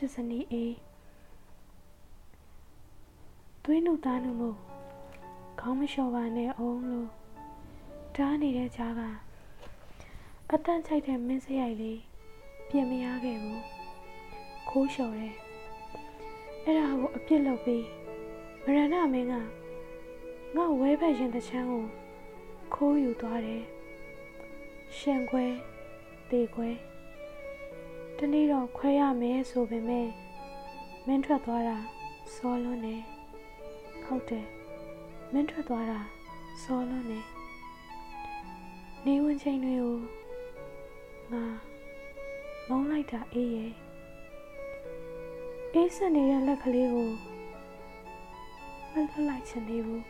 ချစ်စနီအေးသွေးနုသားနုမို့ခေါင်းမလျှော်ပါနဲ့အောင်လို့တားနေတဲ့ကြားကအတန့်ချိုက်တဲ့မင်းစရိုက်လေးပြင်မရခဲ့ဘူးခိုးလျှော်တယ်အဲ့ဒါကိုအပြစ်လုပ်ပြီးမရဏမင်းကငါဝဲဘက်ရင်တချမ်းကိုခိုးယူသွားတယ်ရှင်ခွဲတေခွဲ တနေ့တော့ခွဲရမယ်ဆိုပေမဲ့မင်းထွက်သွားတာစောလွန်းနေဟုတ်တယ်မင်းထွက်သွားတာစောလွန်းနေနေဝင်ချိန်တွေကိုငါမောင်းလိုက်တာအေးရဲ့အေးဆက်နေတဲ့လက်ကလေးကိုမလွတ်လိုက်ချင်သေးဘူး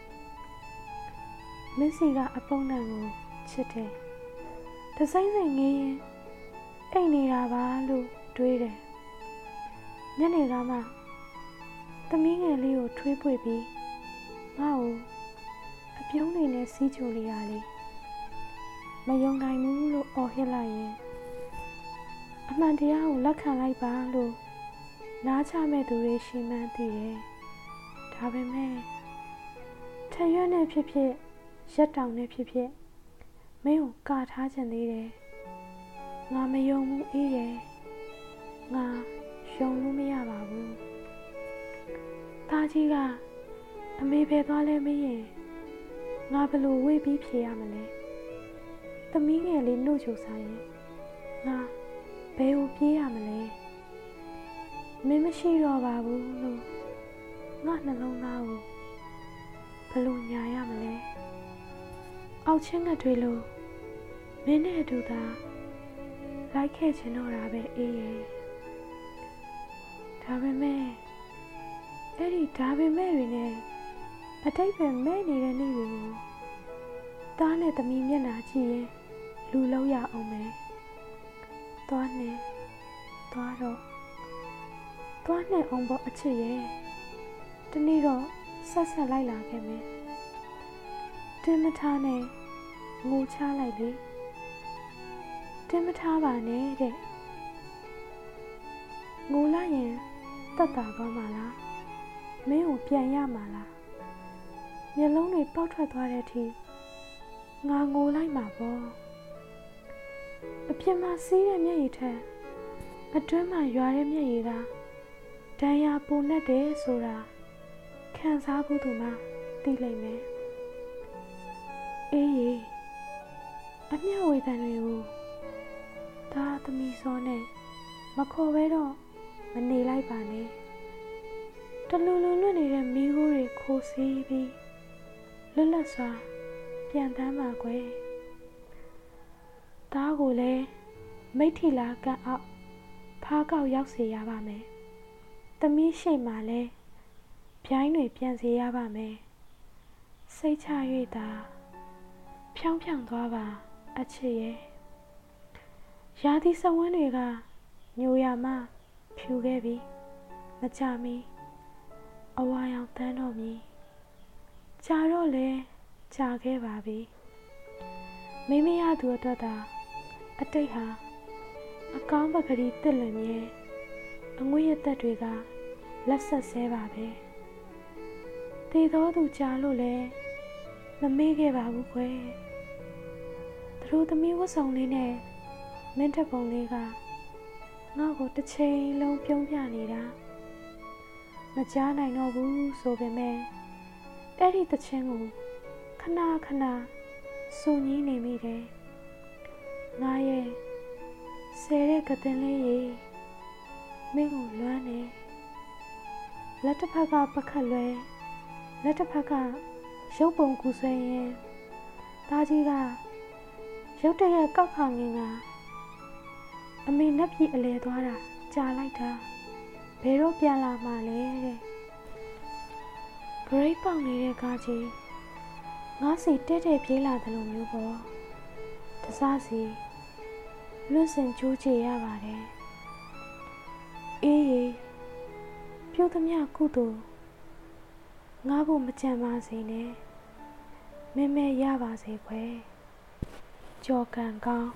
မင်းစီကအပုံနဲ့ကိုချစ်တယ်တစိမ့်စိမ့်ငေးရင် အိတ်နေတာပါလို့တွေးတယ်ညနေကမှသမီးငယ်လေးကိုထွေးပွေပြီးငါ့ကိုအပြုံးနေနဲ့စီးချိုလေးရလေမယုံနိုင်ဘူးလို့အော်ဟစ်လိုက်ရင်အမှန်တရားကိုလက်ခံလိုက်ပါလို့နားချမဲ့သူတွေရှင်းမှန်းသိတယ်ဒါပေမဲ့ထရွက်နဲ့ဖြစ်ဖြစ်ရက်တောင်နဲ့ဖြစ်ဖြစ်မင်းကိုကာထားခြင်းသေးတယ် ငါမယုံဘူးအေးရဲ့ငါယုံလို့မရပါဘူးသားကြီးကအမေပဲသွားလဲမရင်ငါဘလို့ဝေ့ပြီးဖြေရမလဲသမီးငယ်လေးနှုတ်ချိုစားရင်ငါဘယ်ကိုပြေးရမလဲမင်းမရှိတော့ပါဘူးလို့ငါနှလုံးသားကိုဘလို့ညာရမလဲအောက်ချင်းငတ်တွေလို့မင်းနဲ့အတူသာ လိုက်ခဲ့ချင်တော့တာပဲအေးရဲ့ဒါပေမဲ့အဲ့ဒီဒါပေမဲ့တွေနဲ့အတိတ်ပဲမဲ့နေတဲ့နေ့တွေကိုသားနဲ့သမီးမျက်နှာကြည့်ရင်လူလုံးရအောင်မယ်သွားနဲ့သွားတော့သွားနဲ့အောင်ပေါ်အချစ်ရဲ့ဒီနေ့တော့ဆက်ဆက်လိုက်လာခဲ့မယ်တင်းမထားနဲ့ငိုချလိုက်လေ တင်းမထားပါနဲ့တဲ့ငိုလိုက်ရင်တက်တာသွားမှာလားမင်းကိုပြန်ရမှာလားမျက်လုံးတွေပေါက်ထွက်သွားတဲ့အထိငါငိုလိုက်မှာပေါ့အပြင်မှာစီးတဲ့မျက်ရည်ထက်အတွင်းမှာရွာတဲ့မျက်ရည်ကဒဏ်ရာပူနဲ့တယ်ဆိုတာခံစားဖို့သူမှသိလိမ့်မယ်အေးရေအမျက်ဝေဒန်တွေကို ဒါသမီးစောနဲ့မခေါ်ပဲတော့မနေလိုက်ပါနဲ့တလူလူလွတ်နေတဲ့မိခိုးတွေခိုးစီးပြီးလွတ်လပ်စွာပြန်တမ်းပါကွယ်သားကိုလည်းမိထီလာကန့်အောက်ဖားကောက်ရောက်စေရပါမယ်သမီးရှိမှလည်းပြိုင်းတွေပြန်စေရပါမယ်စိတ်ချ၍သာဖြောင်းဖြောင်းသွားပါအချစ်ရဲ့ ရာသီစဝန်းတွေကညိုရမှဖြူခဲ့ပြီမကြမီအဝါရောင်တန်းတော်မီကြာတော့လဲကြာခဲ့ပါပြီမိမရသူအတွက်သာအတိတ်ဟာအကောင်းပကတိတစ်လွင်မြဲအငွေ့ရသက်တွေကလက်ဆက်ဆဲပါပဲတေတော်သူကြာလို့လဲမမေ့ခဲ့ပါဘူးခွဲသူတို့သမီးဝတ်ဆောင်လေးနဲ့ မင်းတက်ပုံလေးကငါ့ကိုတစ်ချိန်လုံးပြုံးပြနေတာမကြားနိုင်တော့ဘူးဆိုပေမဲ့အဲ့ဒီတခြင်းကိုခဏခဏစုံညင်းနေမိတယ်ငါရဲ့ဆဲတဲ့ကတင်လေးရေမင်းကိုလွမ်းနေလက်တစ်ဖက်ကပခတ်လွဲလက်တစ်ဖက်ကရုပ်ပုံကူဆွဲရင်သားကြီးကရုတ်တရက်ကောက်ခါငင်က အမေနက်ပြည်အလဲသွားတာကြာလိုက်တာဘယ်တော့ပြန်လာမှလဲတဲ့ဂရိတ်ပေါက်နေတဲ့ကားကြီးငါးစီတဲ့တဲ့ပြေးလာတယ်လို့မျိုးပေါ့တစားစီလွတ်စင်ကြိုးချေရပါတယ်အေးအေးပြုတ်သမျှကုသိုလ်ငါ့ဖို့မကြံပါစေနဲ့မဲမဲရပါစေခွဲကြော်ကန်ကောင်း